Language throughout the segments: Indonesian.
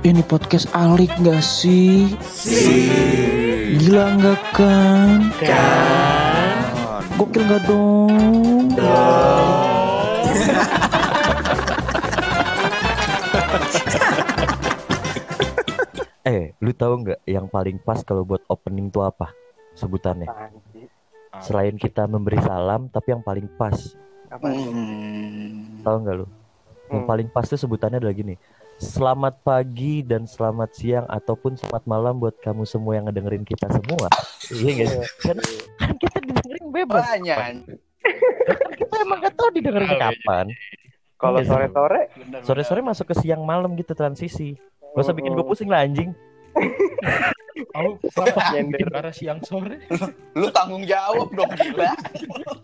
Ini podcast alik gak sih? Gila nggak kan? Kan. Gokil gak dong? Eh, lu tahu nggak yang paling pas kalau buat opening tuh apa sebutannya? Selain kita memberi salam, tapi yang paling pas, Hmm. tahu nggak lu? Yang paling pas tuh sebutannya adalah gini. Selamat pagi dan selamat siang ataupun selamat malam buat kamu semua yang ngedengerin kita semua. Iya nggak sih? Kan, kan kita didengerin bebas. Banyak. Kan kita emang gak tahu didengerin kapan. Kalau Iya sore-sore Sore-sore masuk ke siang malam gitu transisi. Gak usah bikin gue pusing lah anjing. Aku kenapa Nyender. arah siang sore? Lu tanggung jawab dong gila.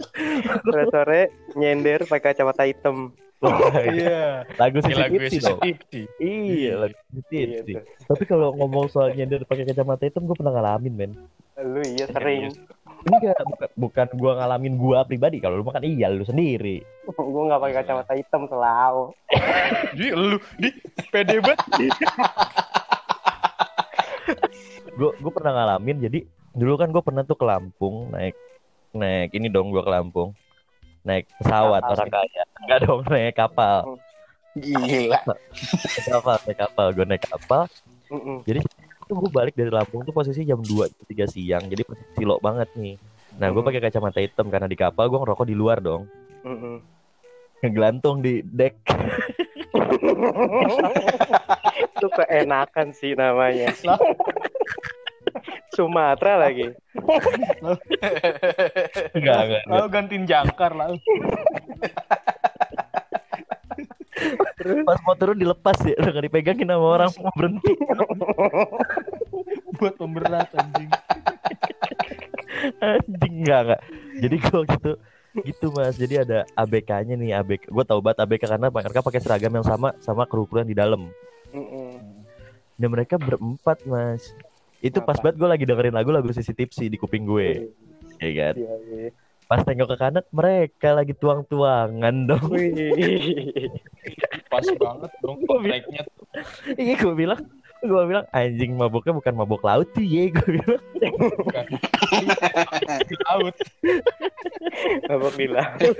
sore-sore nyender pakai kacamata hitam. Iya. Lagu Ini lagu dong. sensitif. Iya, lagu Iya sisi. tuh. Tapi kalau ngomong soal nyender pakai kacamata hitam, gue pernah ngalamin, men. Lu iya sering. Enggak, bukan, bukan gue ngalamin gue pribadi. Kalau lu makan iya, lu sendiri. Gue nggak pakai kacamata hitam selalu. Jadi lu di pede banget. Gue gue pernah ngalamin. Jadi dulu kan gue pernah tuh ke Lampung naik naik ini dong gue ke Lampung naik pesawat Kapal orang kaya. Enggak dong naik kapal. Gila. naik kapal naik kapal. Gue naik kapal. Mm-mm. jadi itu gue balik dari Lampung tuh posisi jam 2 3 siang. Jadi posisi silok banget nih. Nah gue pakai kacamata hitam. Karena di kapal gue ngerokok di luar dong. Mm-mm. ngegelantung di deck. Itu keenakan sih namanya. Sumatera lagi. enggak enggak. Lalu gantiin jangkar lalu. pas mau turun dilepas ya udah gak dipegangin sama orang mau berhenti Buat pemberat anjing. anjing enggak enggak jadi gue waktu itu gitu mas jadi ada ABK-nya nih ABK gue tahu banget ABK karena mereka pakai seragam yang sama sama yang di dalam Mm-mm. dan mereka berempat mas itu pas banget gue lagi dengerin lagu lagu sisi tipsi di kuping gue ya kan Iya, iya. pas tengok ke kanan mereka lagi tuang-tuangan dong. Pas banget dong tracknya tuh. iya gue bilang gue bilang anjing mabuknya bukan mabuk laut tuh ya gue bilang Bukan. Di laut. Mabok di laut.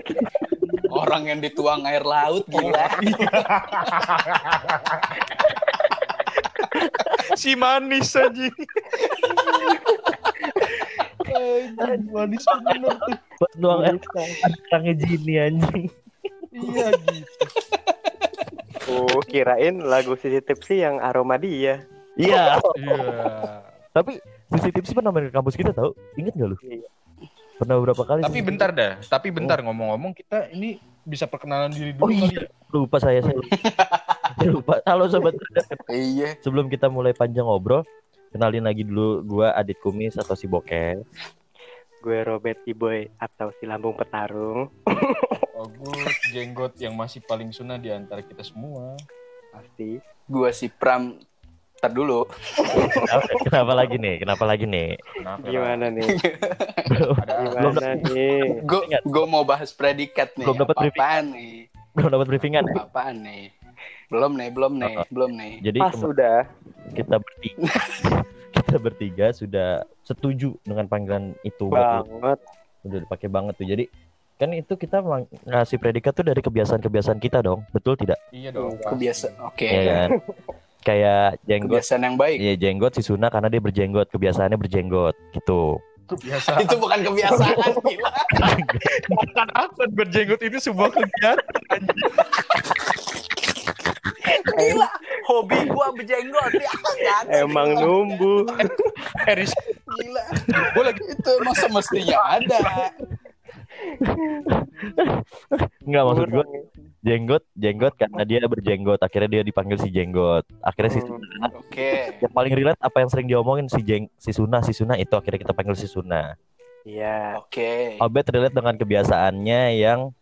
Orang yang dituang air laut gila. Si manis. Anjing manis bener tuh. tuang air ada orangnya Jini anjing Iya gitu. Oh, kirain lagu Sisi Tipsy yang aroma dia. iya Iya. tapi sisi tipsi pernah main ke kampus kita tau inget gak lu Iya. pernah beberapa kali Tapi sih. bentar dah. Tapi bentar ngomong-ngomong kita ini bisa perkenalan diri dulu Oh iya, kali ya. lupa saya saya lupa. Halo sobat, Iya. sebelum kita mulai panjang ngobrol, kenalin lagi dulu gua Adit Kumis atau si Bokeh. Gue Robert Iboy atau si Lambung Petarung. Bagus, jenggot yang masih paling sunnah di antara kita semua. Pasti. Gua si Pram Ntar dulu. Kenapa, kenapa lagi nih? Kenapa lagi nih? Kenapa? Gimana nih? Belum Gimana nih? Gue gue mau bahas predikat nih. Belum dapat briefing. Nih? Belum dapat briefingan. ya? Apaan nih? Belum nih, belum nih, belum nih. Jadi Pas kema- udah. kita bertiga kita bertiga sudah setuju dengan panggilan itu. Banget. udah dipakai banget tuh. Jadi kan itu kita ngasih predikat tuh dari kebiasaan-kebiasaan kita dong. Betul tidak? Iya dong. Kebiasa. Oke. Iya kan? Kayak jenggot Kebiasaan yang baik. Iya jenggot si Suna karena dia berjenggot kebiasaannya berjenggot gitu. Kebiasaan. Itu bukan kebiasaan gila. bukan apa berjenggot itu sebuah kegiatan. Gila. Hobi gua berjenggot. Ya, ada. Emang numbuh. Eris, Gila. gue lagi Itu emang semestinya ada. Enggak maksud gue Kurang. jenggot jenggot karena dia berjenggot akhirnya dia dipanggil si jenggot akhirnya si Hmm. Oke. yang paling relate apa yang sering diomongin si jeng si Suna si Suna itu akhirnya kita panggil si Suna Iya. Oke. Obet relate dengan kebiasaannya yang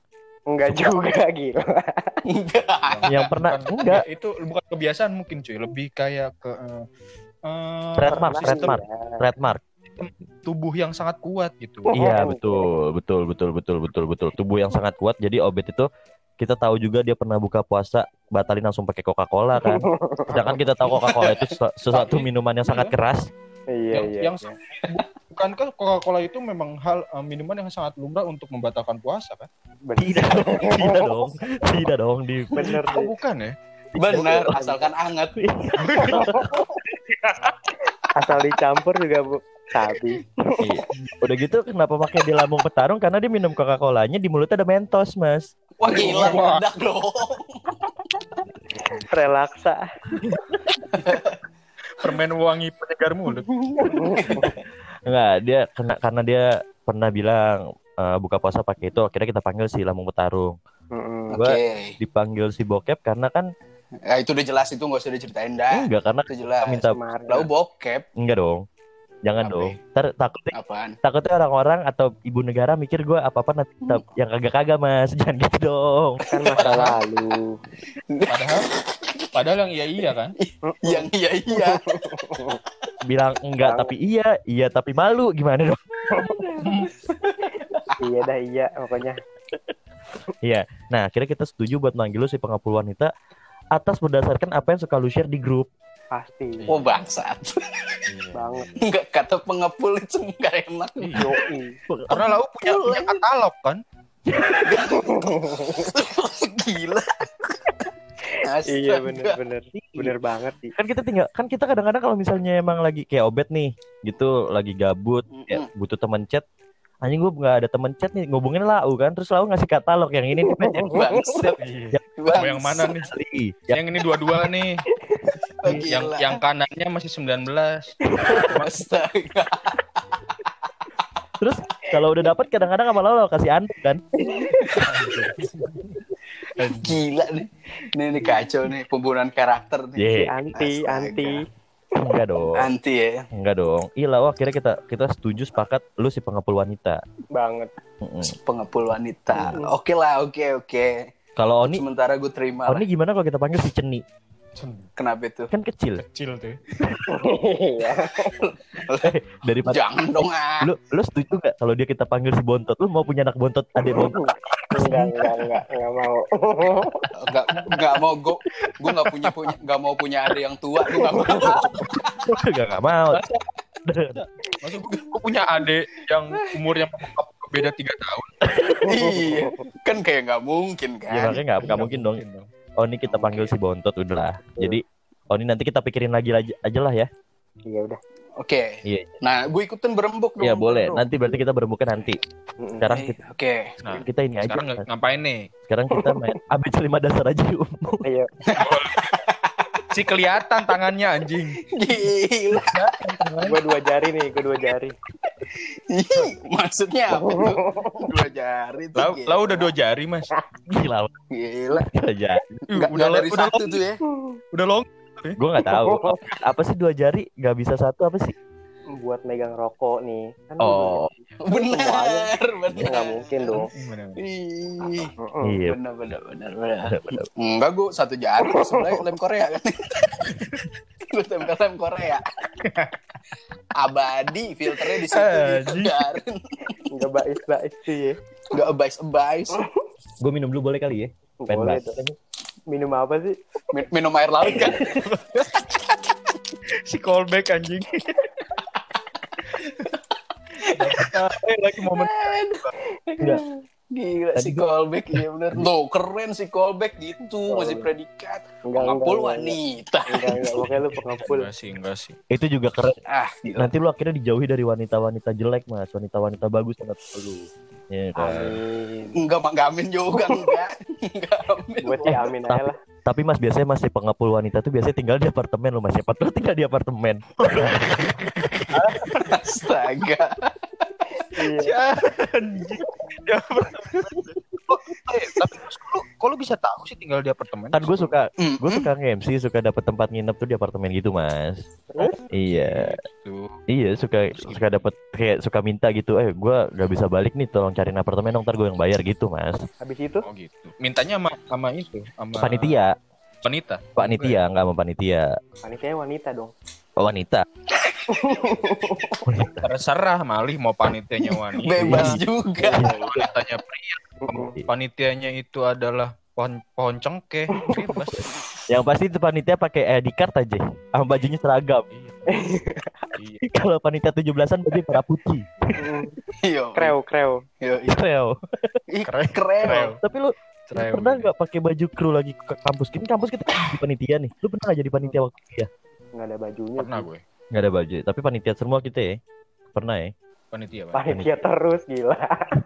Enggak juga gila. yang pernah bukan- enggak ya, itu bukan kebiasaan mungkin cuy, lebih kayak ke eh, eh, Trademark, trademark. trademark tubuh yang sangat kuat gitu. iya betul betul betul betul betul betul tubuh yang sangat kuat jadi Obet itu kita tahu juga dia pernah buka puasa batalin langsung pakai Coca-Cola kan. Sedangkan kita tahu Coca-Cola itu sesu- sesuatu minuman yang sangat keras. Iya yang, iya. yang iya. bukankah Coca-Cola itu memang hal eh, minuman yang sangat lumrah untuk membatalkan puasa kan? Bener, Tidak dong. Tidak dong di bener Oh bukan ya? Bener, asalkan hangat. Asal dicampur juga bu. Sabi. Iya. Udah gitu kenapa pakai di lambung petarung karena dia minum Coca-Colanya di mulutnya ada Mentos, Mas. Wah gila, Wah. meledak dong. Relaksa. Permen wangi penyegar mulut. Enggak, dia kena karena dia pernah bilang eh, buka puasa pakai itu akhirnya kita panggil si lambung petarung. Mm-mm. Gua Oke. dipanggil si bokep karena kan Ya itu udah jelas itu nggak usah diceritain dah. enggak karena Itu jelas. minta Kemarin. Lalu bokep enggak dong. Jangan Apa? dong. Ntar takutnya apaan? takutnya orang-orang atau ibu negara mikir gue apa-apa nanti tetap yang kagak-kagak mas jangan gitu dong Kan masa lalu. Padahal padahal yang iya iya kan? Yang iya iya. bilang enggak tapi iya iya tapi malu gimana dong iya dah iya pokoknya. iya nah akhirnya kita setuju buat manggil lu si pengepul wanita atas berdasarkan apa yang suka lu share di grup Pasti. Oh bangsat. Banget. Enggak kata pengepul itu enggak enak. Yoi. Karena lau punya, punya katalog kan? Gila. Astaga. Iya bener bener. Bener banget sih. kan kita tinggal kan kita kadang-kadang kalau misalnya emang lagi kayak obet nih gitu lagi gabut ya, Mm-mm. butuh temen chat anjing gue nggak ada temen chat nih ngubungin lau kan terus lau ngasih katalog yang ini nih yang Bangsat. Mau yang mana nih? yang Yang ini dua-dua nih. Oh, yang yang kanannya masih 19. Astaga. terus kalau udah dapat kadang-kadang sama lau lau kasih antek kan Gila nih. Ini, ini kacau nih pembunuhan karakter nih. Ye, Anti Astaga. anti. enggak dong Anti ya. enggak dong iya lau akhirnya kita kita setuju sepakat lu si pengepul wanita Banget. Mm-mm. Pengepul wanita. Oke lah, oke oke. kalau Oni Sementara gue terima Oni lah. gimana kalau kita panggil si Ceni Kenapa itu? kan kecil Kecil tuh. Iya. daripada Jangan dong ah. lu lu setuju gak kalau dia kita panggil si bontot lu mau punya anak bontot adik bontot Enggak enggak enggak enggak mau. Enggak enggak mau gue gue enggak punya punya enggak mau punya adik yang tua, gue enggak mau. gak, gak mau Maksud gue, gue punya adik yang umurnya beda 3 tahun. iya. Kan kayak enggak mungkin kan. makanya gak, gak mungkin dong Oni kita panggil si bontot udahlah jadi Oni nanti kita pikirin lagi aja, aja lah ya Iya udah. Oke. Iya. Nah, gue ikutin berembuk dong. ya boleh Bro. nanti berarti kita berembukan nanti sekarang kita, Oke. Nah, kita ini aja sekarang ngapain nih? sekarang kita main ABC lima dasar aja yuk Ayo. Si kelihatan tangannya anjing. Gila. Gua dua jari nih, gua dua jari. Maksudnya apa tuh? Dua jari gila. lau udah dua jari, Mas. gila Gila. aja Enggak udah dari udah satu tuh ya. udah long. gue nggak tahu apa sih dua jari nggak bisa satu apa sih Buat megang rokok nih. Kan Oh. Benar, Ya benar. nggak mungkin dong. Iya benar benar benar benar. bener. Enggak gue satu jari sebelah lem Korea kan. gue tempel lem Korea. Abadi filternya di situ Anjing. dibiarin. Enggak bais-bais sih ya. Enggak abais. gue minum dulu boleh kali ya Boleh. Minum apa sih? Min- Minum air laut kan. Si callback anjing. Eh, lagi momen Enggak. Gila Tadi si callback iya bener. Loh keren si callback gitu masih predikat. Enggak, enggak, wanita. Enggak, enggak. Pokoknya lu pengepul. Enggak sih, enggak sih. itu juga keren Ah, gila. nanti lu akhirnya dijauhi dari wanita-wanita jelek mas wanita-wanita bagus banget lu ya kan Amin. Enggak mak gamin juga enggak. Enggak amin. Buat sih amin aja lah. tapi mas biasanya masih pengepul wanita tuh biasanya tinggal di apartemen lu mas siapa tuh tinggal di apartemen Astaga. Iya. anjing. Ya, eh, tapi kok lu, kok lu bisa tahu sih tinggal di apartemen? kan gue suka Mm, gue suka nge-MC suka dapet tempat nginep tuh di apartemen gitu mas iya Tuh. iya suka suka dapet kayak suka minta gitu eh gue gak bisa balik nih tolong cariin apartemen dong ntar gue yang bayar gitu mas Habis itu Oh gitu. Mintanya sama sama itu, sama panitia Wanita. panitia nggak sama panitia panitia wanita dong. Oh, wanita Terserah malih mau panitianya wanita. Bebas juga. Mau wanitanya pria. Iya. Panitianya itu adalah pohon pohon cengkeh bebas. Yang pasti itu panitia pakai ID card aja. Sama bajunya seragam. Iya. Kalau panitia 17-an baju merah putih. Hmm, Yo. Kreu, kreu. Yo. Keren. Ih, Keren. Keren. Keren. Tapi lu Cerewet. pernah nggak pakai baju kru lagi ke kampus? Ini kampus kita di panitia nih. Lu pernah nggak jadi panitia waktu kuliah? Nggak ada bajunya. Pernah sih. gue. Nggak ada baju. Tapi panitia semua kita ya. Pernah ya. Panitia, Pak. Panitia terus gila.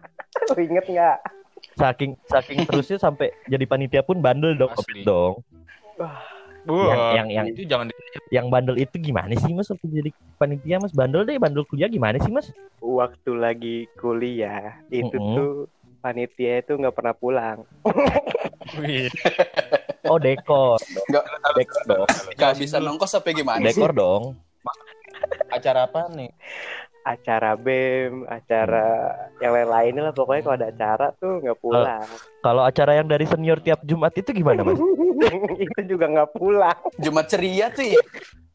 Lu inget nggak? Saking saking terusnya sampai jadi panitia pun bandel dong. Asli. dong. Wah, yang- yang- itu jangan Yang bandel itu gimana sih mas waktu jadi panitia mas? Bandel deh, bandel kuliah gimana sih mas? Waktu lagi kuliah itu Mm-mm. tuh panitia itu nggak pernah pulang. Oh dekor, Nggak dekor dong, nggak bisa nongkos apa gimana sih? dekor dong. acara apa nih? Acara BEM, acara yang lain-lainnya lah pokoknya kalau ada acara tuh nggak pulang. Kalau acara yang dari senior tiap Jumat itu gimana mas? itu juga nggak pulang. Jumat ceria tuh ya.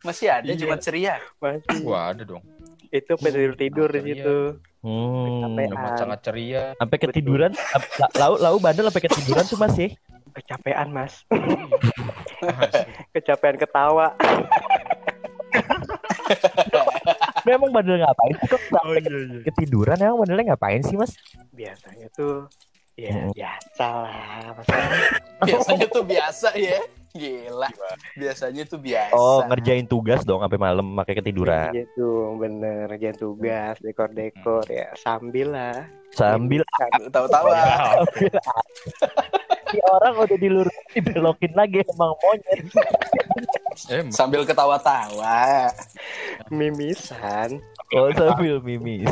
Masih ada Iya. Jumat ceria. Masih. Wah, ada dong. Itu tidur tidur di situ. Hmm, sangat ceria. sampai ketiduran, la- lau lau bandel sampai ketiduran tuh mas ya? Kecapean mas. Asli. Kecapean ketawa. Memang bandel ngapain sih kok sampai iya, iya. ketiduran? Emang bandelnya ngapain sih mas? Biasanya tuh ya Mm. biasa lah. Biasanya tuh biasa ya. Gila. Biasanya tuh biasa. Oh ngerjain tugas dong sampai malam pakai ketiduran. Iya tuh bener Jangan tugas dekor-dekor ya sambil lah Sambil tahu-tahu ah. Si orang udah dilurus dibelokin lagi emang monyet. Eh, sambil ketawa-tawa. mimisan Oh sambil mimis.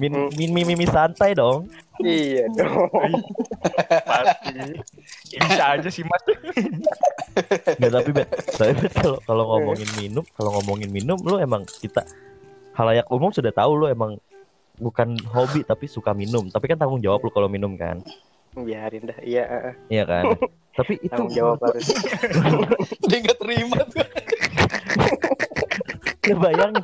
Min, min, min, mimis santai dong. iya dong pasti. Ya, bisa aja sih, Mas. Nggak tapi bet, tapi bet kalau kalau ngomongin minum, kalau ngomongin minum lu emang kita halayak umum sudah tahu lu emang bukan hobi tapi suka minum. Tapi kan tanggung jawab lu kalau minum kan. Biarin dah iya. Iya kan? tapi itu tanggung jawab harus Dia nggak terima tuh. lu bayangin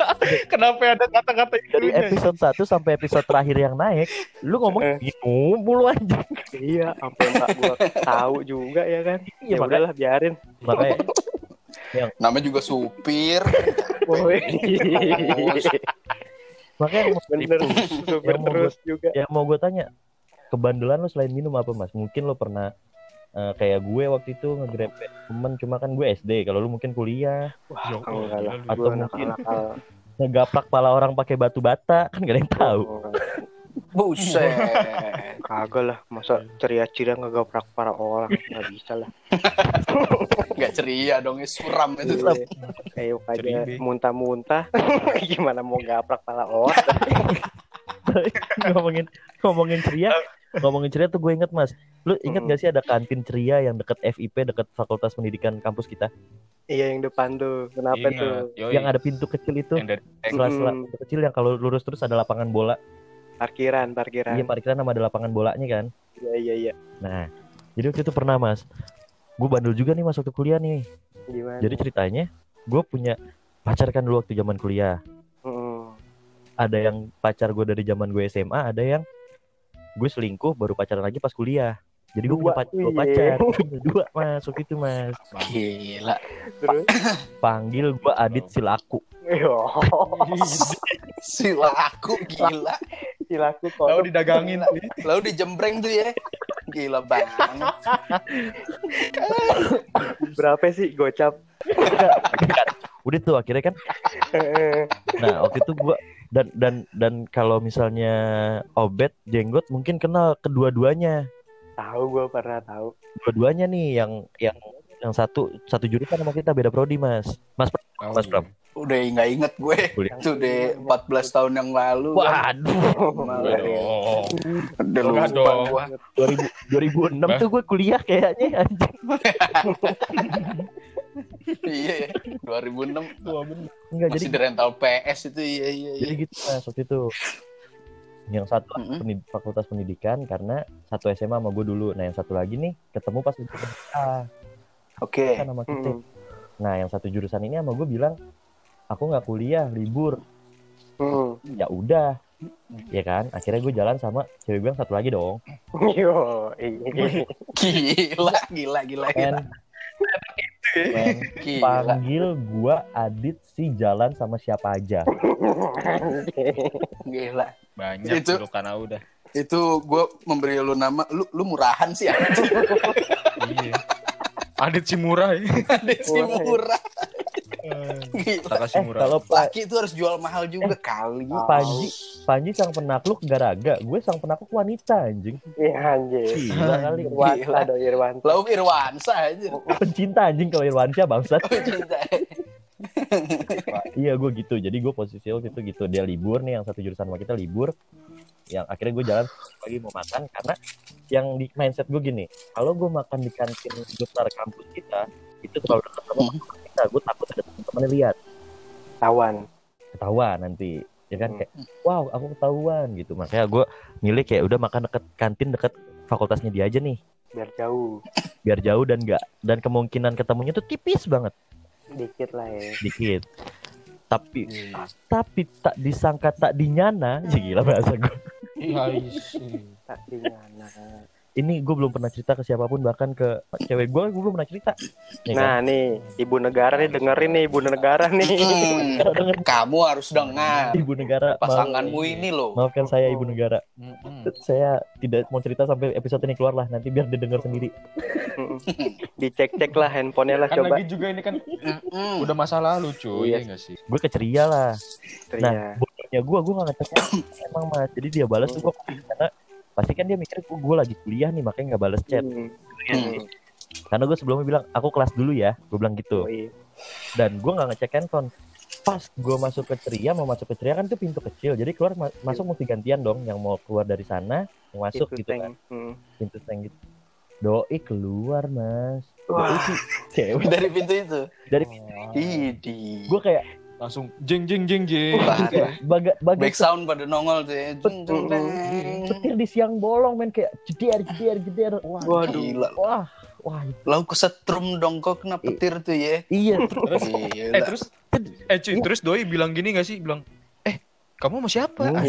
Kenapa ada kata-kata dari itu? episode 1 sampai episode terakhir yang naik, lu ngomong Eh. minum mulu anjing. iya sampai mbak gua tahu juga ya kan Iya, ya makanya- udahlah biarin Makanya Namanya juga supir. Woi. makanya bener super Yang mau terus juga yang mau gue tanya kebandelan lu selain minum apa mas? Mungkin lo pernah eh, kayak gue waktu itu ngegrepet temen cuma kan gue SD kalau lu mungkin kuliah. Wah Ya, lah. Atau mungkin ngegaprak pala orang pakai batu bata kan gak ada yang tahu. Buset. kagak lah. Masa ceria-ceria ngegaprak para orang? Nggak bisa lah. Nggak ceria dong, ya suram itu. Suram. kayak aja muntah-muntah. Gimana mau gaprak pala orang? Ngomongin ngomongin ceria ngomongin ceria tuh gue inget mas. Lu inget gak sih ada kantin ceria yang deket FIP deket Fakultas Pendidikan kampus kita? Iya yang depan tuh. Kenapa Ingat. tuh? Yoi. yang ada pintu kecil itu. Yang dari sela-sela Mm. pintu kecil yang kalau lurus terus ada lapangan bola. Parkiran parkiran. Iya parkiran sama ada lapangan bolanya kan? Iya iya iya. Nah jadi waktu itu pernah mas. Gue bandel juga nih mas waktu kuliah nih. Gimana? Jadi ceritanya gue punya pacar kan dulu waktu zaman kuliah. Mm. ada yang pacar gue dari zaman gue SMA ada yang gue selingkuh baru pacaran lagi pas kuliah. Jadi gue punya Dua, pac- dua pacar. Dua mas. Waktu itu mas. Gila. terus? Panggil gue Adit Silaku Yo, Sila aku gila. silaku kok. Didagangin. Lalu dijembreng tuh ya. Gila banget. berapa sih gocap? Udah tuh akhirnya kan. Nah waktu itu gue dan dan dan kalau misalnya obet jenggot mungkin kenal kedua-duanya. Tahu gue pernah tahu. Dua-duanya nih yang yang yang satu satu jurusan sama kita beda prodi mas. Mas Pram, Oh, mas Pram. Udah nggak inget gue. Kuliah. Itu deh 14 tahun yang lalu. waduh. Oh, Udah lupa gua. 2000 2006 tuh gue kuliah kayaknya anjing Iya, ya. 2006 enggak masih jadi di rental PS itu iya iya iya. jadi gitu mas waktu itu yang satu Mm-mm. penid- fakultas pendidikan karena satu SMA sama gue dulu nah yang satu lagi nih ketemu pas di Oke. kan sama kita Mm. nah yang satu jurusan ini sama gue bilang aku nggak kuliah libur Mm. ya udah ya kan akhirnya gue jalan sama cewek gue yang satu lagi dong Yo, iya. Gila, gila, gila, Gila. Panggil gue Adit si jalan sama siapa aja Gila. Banyak Itu- aku udah. Itu gue memberi lu nama, lu lu murahan sih. Iya. Adit si murah ya. Ada si murah. Gila. Tak kasih eh murah. kalau Laki itu harus jual mahal juga kali. Panji Panji sang penakluk garaga gue sang penakluk wanita anjing Iya anjir. gila kali Irwansa Gila. dong Irwansa. Lalu Irwansa aja. pencinta anjing kalau Irwansyah bangsat Oh, cinta. iya gue gitu jadi gue posisi waktu itu gitu dia libur nih yang satu jurusan sama kita libur yang akhirnya gue jalan lagi mau makan karena yang di mindset gue gini kalau gue makan di kantin besar kampus kita itu terlalu dekat sama Hmm. kita gue takut ada teman-teman lihat Tawan. ketahuan nanti ya kan Hmm. kayak wow aku ketahuan gitu makanya gue milih kayak udah makan deket kantin deket fakultasnya dia aja nih Biar jauh. biar jauh dan enggak dan kemungkinan ketemunya tuh tipis banget Dikit lah ya. dikit tapi tapi tak disangka tak dinyana ya gila bahasa gue Tak di mana. Ini gue belum pernah cerita ke siapa pun bahkan ke cewek gue gue belum pernah cerita Ya kan? Nah nih, ibu negara nih dengerin nih ibu negara nih. Hmm, kamu harus dengar ibu negara maaf- pasanganmu ini loh. maafkan saya ibu negara Mm-mm. saya tidak mau cerita sampai episode ini keluar lah nanti biar dia dengar sendiri Dicek-cek lah handphonenya lah Kan coba. lagi juga ini kan Mm-mm. udah masa lalu cuy, Iya. enggak sih? gue keceria lah Iya. nah bodohnya gue gue gak ngecek emang mas jadi dia balas tuh gue karena pasti kan dia mikir gue gue lagi kuliah nih makanya nggak balas chat Hmm. Hmm. karena gue sebelumnya bilang aku kelas dulu ya gue bilang gitu Oh, iya. dan gue nggak ngecek handphone pas gue masuk ke ceria mau masuk ke ceria kan itu pintu kecil jadi keluar ma- masuk mesti gantian dong yang mau keluar dari sana yang masuk Itu, gitu kan. Hmm. pintu seng gitu doi keluar mas doi Wah. sih cewek Dari pintu itu. dari Idi. gue kayak Langsung jeng jeng jeng jeng. Parah. baga baga Back sound pada nongol tuh ya. Jeng, jeng, jeng. petir di siang bolong men kayak jeder jeder jeder wah Waduh. Gila. wah wah Lalu kesetrum dong kok kena petir tuh ya. iya Terus eh terus eh cuy, terus doi bilang gini gak sih? Bilang, "Eh, kamu sama siapa?" Enggak.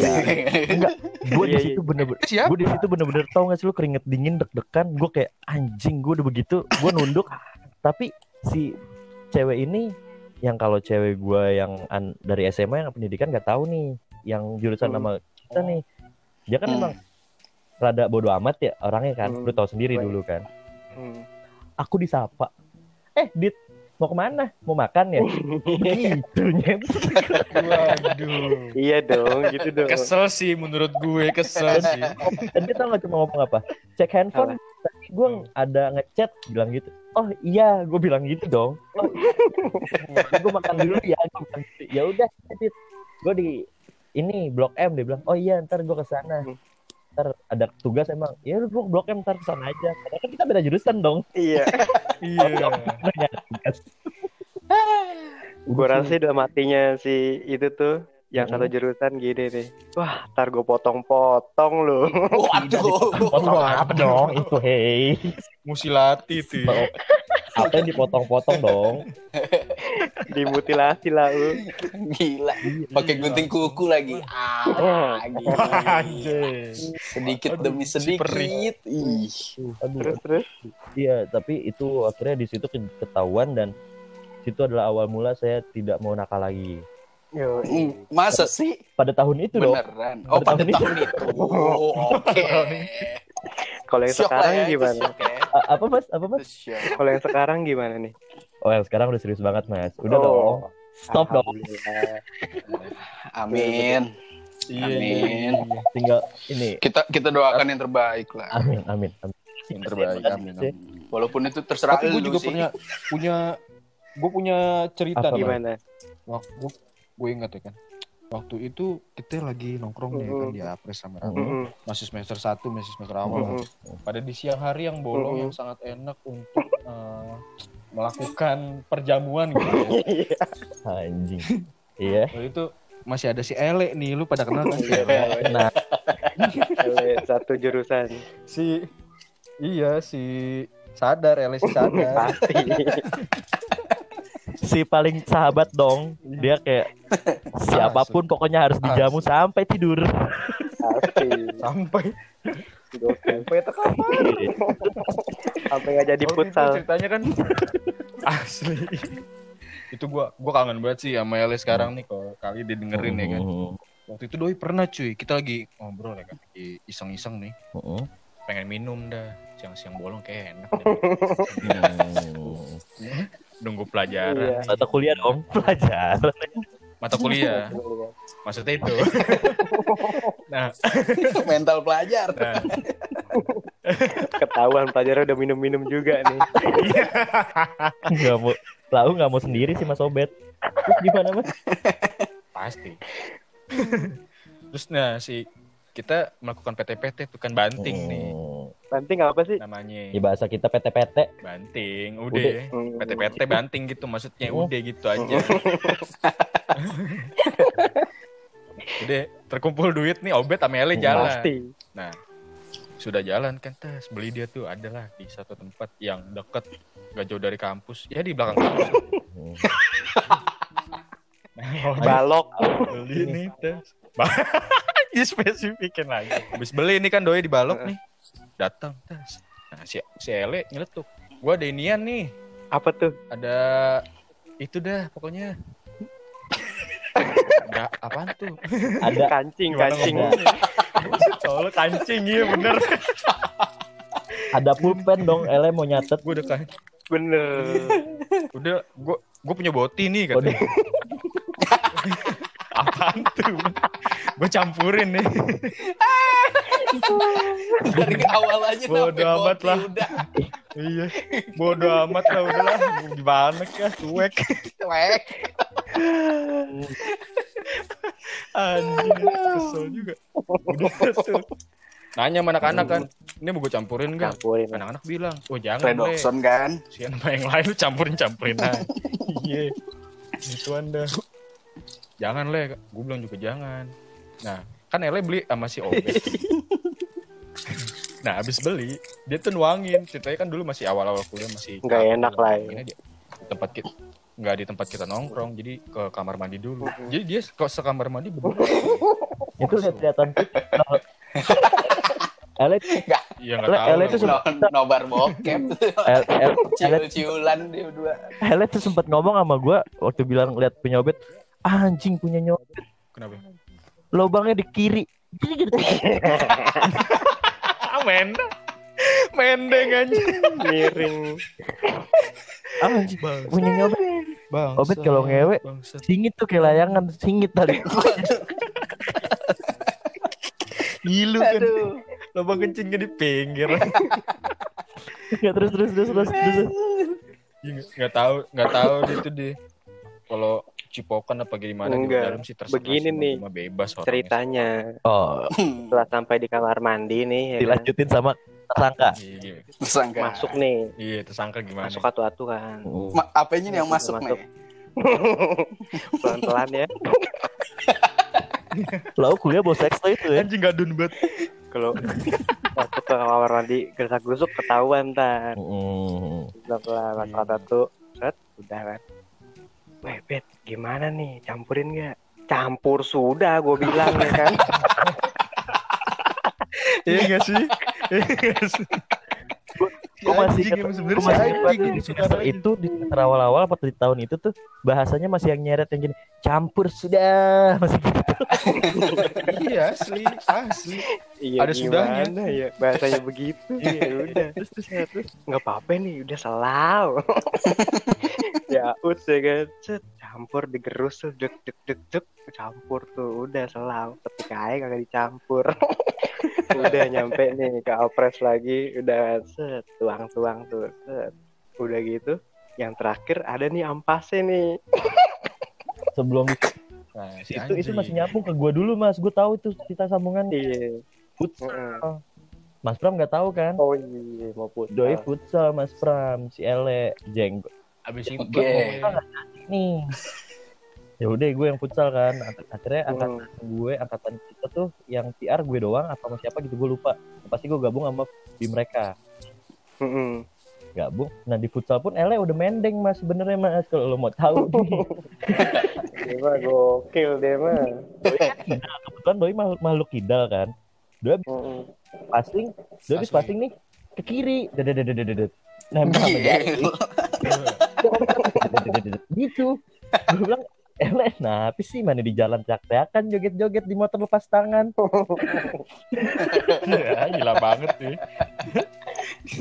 Enggak. gue di Iya, situ bener-bener Siapa? gue di situ bener-bener tau gak sih lu keringet dingin deg-degan gue kayak anjing gue udah begitu gue nunduk tapi si cewek ini yang kalau cewek gue yang an- dari SMA yang pendidikan nggak tahu nih yang jurusan Hmm. nama kita nih dia kan Hmm. emang rada bodo amat ya orangnya kan Hmm. lu tahu sendiri Baik. dulu kan Hmm. aku disapa eh dit mau ke mana mau makan ya gitu nyet Waduh. Iya dong, gitu dong. Kesel sih menurut gue, kesel sih. dan kita nggak cuma ngomong apa cek handphone tadi gue ada ngechat bilang gitu oh iya gue bilang gitu dong oh, gue makan dulu ya gitu. ya udah gue di ini blok M dia bilang oh iya ntar gue ke sana ntar ada tugas emang ya udah gue blok M ntar ke sana aja karena kan kita beda jurusan dong Iya. Iya. Nanya tugas. Gue rasa sih udah matinya si itu tuh yang Hmm. satu jurusan gini nih. Wah, ntar gue potong-potong lu. Waduh. potong apa dong itu hei Musilati tuh. apa yang dipotong-potong dong Dimutilasi lah lu. Gila. Pakai gunting kuku lagi. Ah, gila. Anjir. Sedikit Aduh, demi sedikit. Ih. Terus terus. Iya, tapi itu akhirnya di situ ke- ketahuan dan situ adalah awal mula saya tidak mau nakal lagi. Yo. Masa sih? Pada tahun itu dong. Beneran. Oh, Pada pada tahun tahun itu. Oh, Oke. Kalau yang Shock sekarang ya, itu gimana? shock ya. Apa mas? Apa mas? Itu. Kalau yang sekarang gimana nih? Oh, yang sekarang udah serius banget mas. Udah Oh. dong. Stop dong. Amin. Iya, Amin. iya. Tinggal ini. Kita kita doakan yang terbaik lah. Amin, amin, amin. Yang terbaik, amin, amin. Walaupun itu terserah Tapi gue juga sih. punya punya gue punya cerita Apa, nih. Gimana? Waktu gue ingat ya kan. Waktu itu kita lagi nongkrong nih kan Mhm. di Apres sama Mhm. Mm-mm. masih semester 1, masih semester awal. lah. Mm-mm. Pada di siang hari yang bolong Mhm. yang sangat enak untuk eh, melakukan perjamuan gitu. Iya. Anjing. Iya. Waktu itu masih ada si Ele nih, lu pada kenal kan si Ele? Nah, satu jurusan. si iya si sadar Ele si sadar. Pasti. Si paling sahabat dong. dia kayak siapa pun pokoknya harus dijamu sampai tidur. Sampai sampai itu kapan? Sampai nggak jadi futsal. ceritanya kan asli. itu gua gua kangen banget sih sama Ele sekarang nih kalau kali dia dengerin ya kan. Mm, Waktu itu doi pernah cuy, kita lagi ngobrol ya kan, lagi iseng-iseng nih, mm, mm. pengen minum dah. Siang-siang bolong kayak enak deh. Hmm. Nunggu pelajaran, Iya. mata kuliah dong pelajaran mata kuliah. Maksudnya itu. nah, Mental pelajar. nah, Ketahuan pelajaran udah minum-minum juga nih. nggak mau tahu nggak mau sendiri sih mas Obet Terus gimana mas pasti. Terus nah si kita melakukan PT-PT itu kan banting nih Hmm. Nanti nggak apa sih? namanya. ya bahasa kita PT-PT Banting, Udah. Hmm. PT-PT banting gitu maksudnya Oh. udah gitu aja. udah terkumpul duit nih Obet sama Ele jalan. Pasti. Sudah jalan kan tes beli dia tuh adalah di satu tempat yang deket gak jauh dari kampus. Ya di belakang kampus. Hmm. Nah, Balok. beli nih tes. Di spesifikin lagi. Habis beli nih kan doi di balok nih. Datang. Nah si, si Ele nyeletuk. Gua ada inian nih. Apa tuh? Ada itu dah pokoknya. Ada apaan tuh? ada Kancing, Gimana kancing. kancing iya bener. ada pulpen dong Ele mau nyatet Gue udah kan, Bener. udah gue gue punya boti nih katanya. Apaan tuh? Gue campurin nih. Dari awal aja Bodo amat lah. Udah iya. Bodo amat lah udahlah. Gimana kah? Cuek. cuek. Anjing. Kesel juga. Udah tuh. Nanya sama anak-anak kan. Ini mau gue campurin gak? Campurin. Anak-anak bilang. Oh jangan. Redoxon kan. Sian sama yang lain lu campurin-campurin aja. Iya. Gitu anda. Jangan le, gue bilang juga jangan. Nah, kan Ele beli sama si Obet. nah, abis beli, dia tuh nuangin. Ceritanya kan dulu masih awal-awal kuliah masih Nggak enak lah ya. Di tempat kita nggak di tempat kita nongkrong, jadi ke kamar mandi dulu. Jadi dia kok sekamar mandi berdua. itu lihat kelihatan Ele Iya nggak Le- tahu. Ele tuh No, nobar bokep. Ele Ciul-ciulan dia berdua. Ele tuh sempat ngomong sama gue waktu bilang lihat punya Obet anjing punya nyobet Kenapa? lubangnya di kiri Ah, mendeng. Mendeng aja. Miring. anjing punya nyobet Bang. Obet kalau ngewe singit tuh kayak layangan singit tadi Ngilu kan. Lubang kencingnya di pinggir. Nggak, terus terus terus terus, terus. Iya, nggak- nggak tahu nggak tahu itu deh kalau cipokan apa gimana di Enggak. dalam sih terserah Begini nih, mah bebas orangnya. Ceritanya. oh. Setelah sampai di kamar mandi nih ya kan, dilanjutin sama tersangka? Iya. Tersangka. masuk nih. Iya tersangka gimana? Masuk atu-atu kan Ma- apanya nih yang masuk, Masuk. nih? pelan-pelan ya. Lo kuliah bawa seks tuh itu ya. Anjing gadun banget. Kalau waktu ke kamar mandi gersak gerusuk ketahuan ntar. Mm. pelan-pelan masuk atu-atu set udah kan Weh, Bet, gimana nih? Campurin nggak? Campur sudah, gue bilang ya kan. iya nggak sih iya nggak sih Gue masih ingat, gue masih si ingat di semester itu di semester awal-awal apa di tahun itu tuh bahasanya masih yang nyeret yang gini campur sudah masih gitu. iya asli asli Iya, Ada sudahnya. gimana ya bahasanya begitu. ya udah. Terus terus terus nggak apa-apa nih, udah selau. ya ut ya kan. Campur digerus tuh dek dek dek dek campur tuh udah selau. Tapi kayak kagak dicampur. udah nyampe nih ke opres lagi, udah set tuang-tuang tuh. Set. Udah gitu. Yang terakhir ada nih ampasnya nih. sebelum itu nah, si itu, itu anjing. masih nyambung ke gue dulu mas gue tahu itu cerita sambungan Iya. futsal Mm-mm. mas Pram nggak tahu kan Oh iya, mau putar. doi futsal mas Pram si Ele jeng abis itu Oke. nih ya udah gue yang futsal kan Ak- akhirnya Hmm. angkatan gue angkatan kita tuh yang PR gue doang atau sama siapa gitu gue lupa pasti gue gabung sama di mereka Mm-mm. gabung nah di futsal pun Ele udah mendeng mas sebenarnya mas kalau lo mau tahu nih Dia mah gokil dia mah. Kebetulan doi makhluk, makhluk kidal kan. Dia habis Mm-mm. passing, Asli. passing nih ke kiri. Dedet Nempel sama jari. Dedet-dedet. Gitu. Gue bilang, Eles, nah apa sih mana di jalan teriak-teriakan joget-joget di motor lepas tangan. Ya, gila banget sih.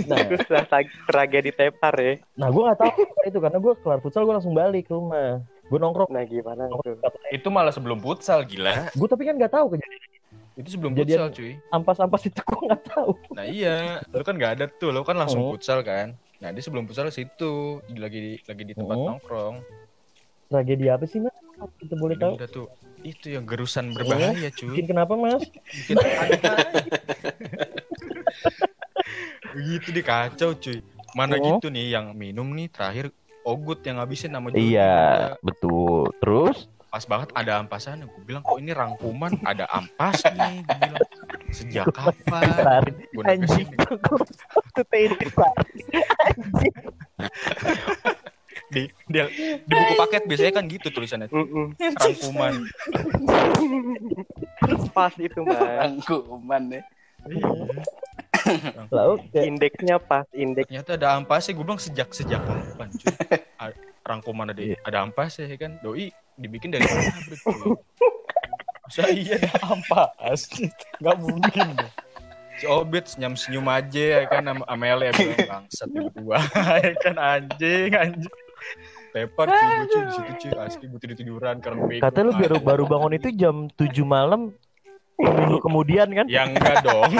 Nah, trag- tragedi tepar ya. nah gue gak tahu itu karena gue kelar futsal gue langsung balik ke rumah. Gue nongkrong. Nah gimana tuh? Itu malah sebelum futsal gila. Gue tapi kan gak tahu kejadian Itu sebelum Jadian- futsal cuy. ampas-ampas itu gue gak tahu. Nah iya, lu kan nggak ada tuh, lu kan langsung Oh. futsal kan. Nah dia sebelum futsal situ, lagi di lagi di tempat Oh. nongkrong. Tragedi apa sih mas? Kita boleh Udah, tahu. udah tuh, itu yang gerusan berbahaya cuy. Bikin kenapa mas? Bikin. Begitu deh kacau cuy. Mana Oh. gitu nih yang minum nih terakhir Ogut yang ngabisin nama. Iya, betul. Terus? Pas banget ada ampasan. Gue bilang kok ini rangkuman ada ampas nih. Gue bilang sejak kapan? Gue Anjing. Di, di, di buku paket biasanya kan gitu tulisannya. Mm-mm. Rangkuman. Pas itu mas. Rangkuman ya. Lalu kayak Indeksnya pas, indeks. Ternyata ada ampasnya. Gue bilang sejak sejak kapan? Rangkuman ada Iya. ada ampasnya ya kan. Doi dibikin dari mana? Masa iya ada ampas? Gak mungkin. deh. Si Obit senyum-senyum aja ya kan sama Amelia bilang bangsat yang gua ya kan anjing anjing. Tepar cuy gua, cuy di situ cuy asli gue tidur tiduran karena bego. Kata lu baru baru bangun itu jam 7 malam minggu kemudian kan? Ya enggak dong.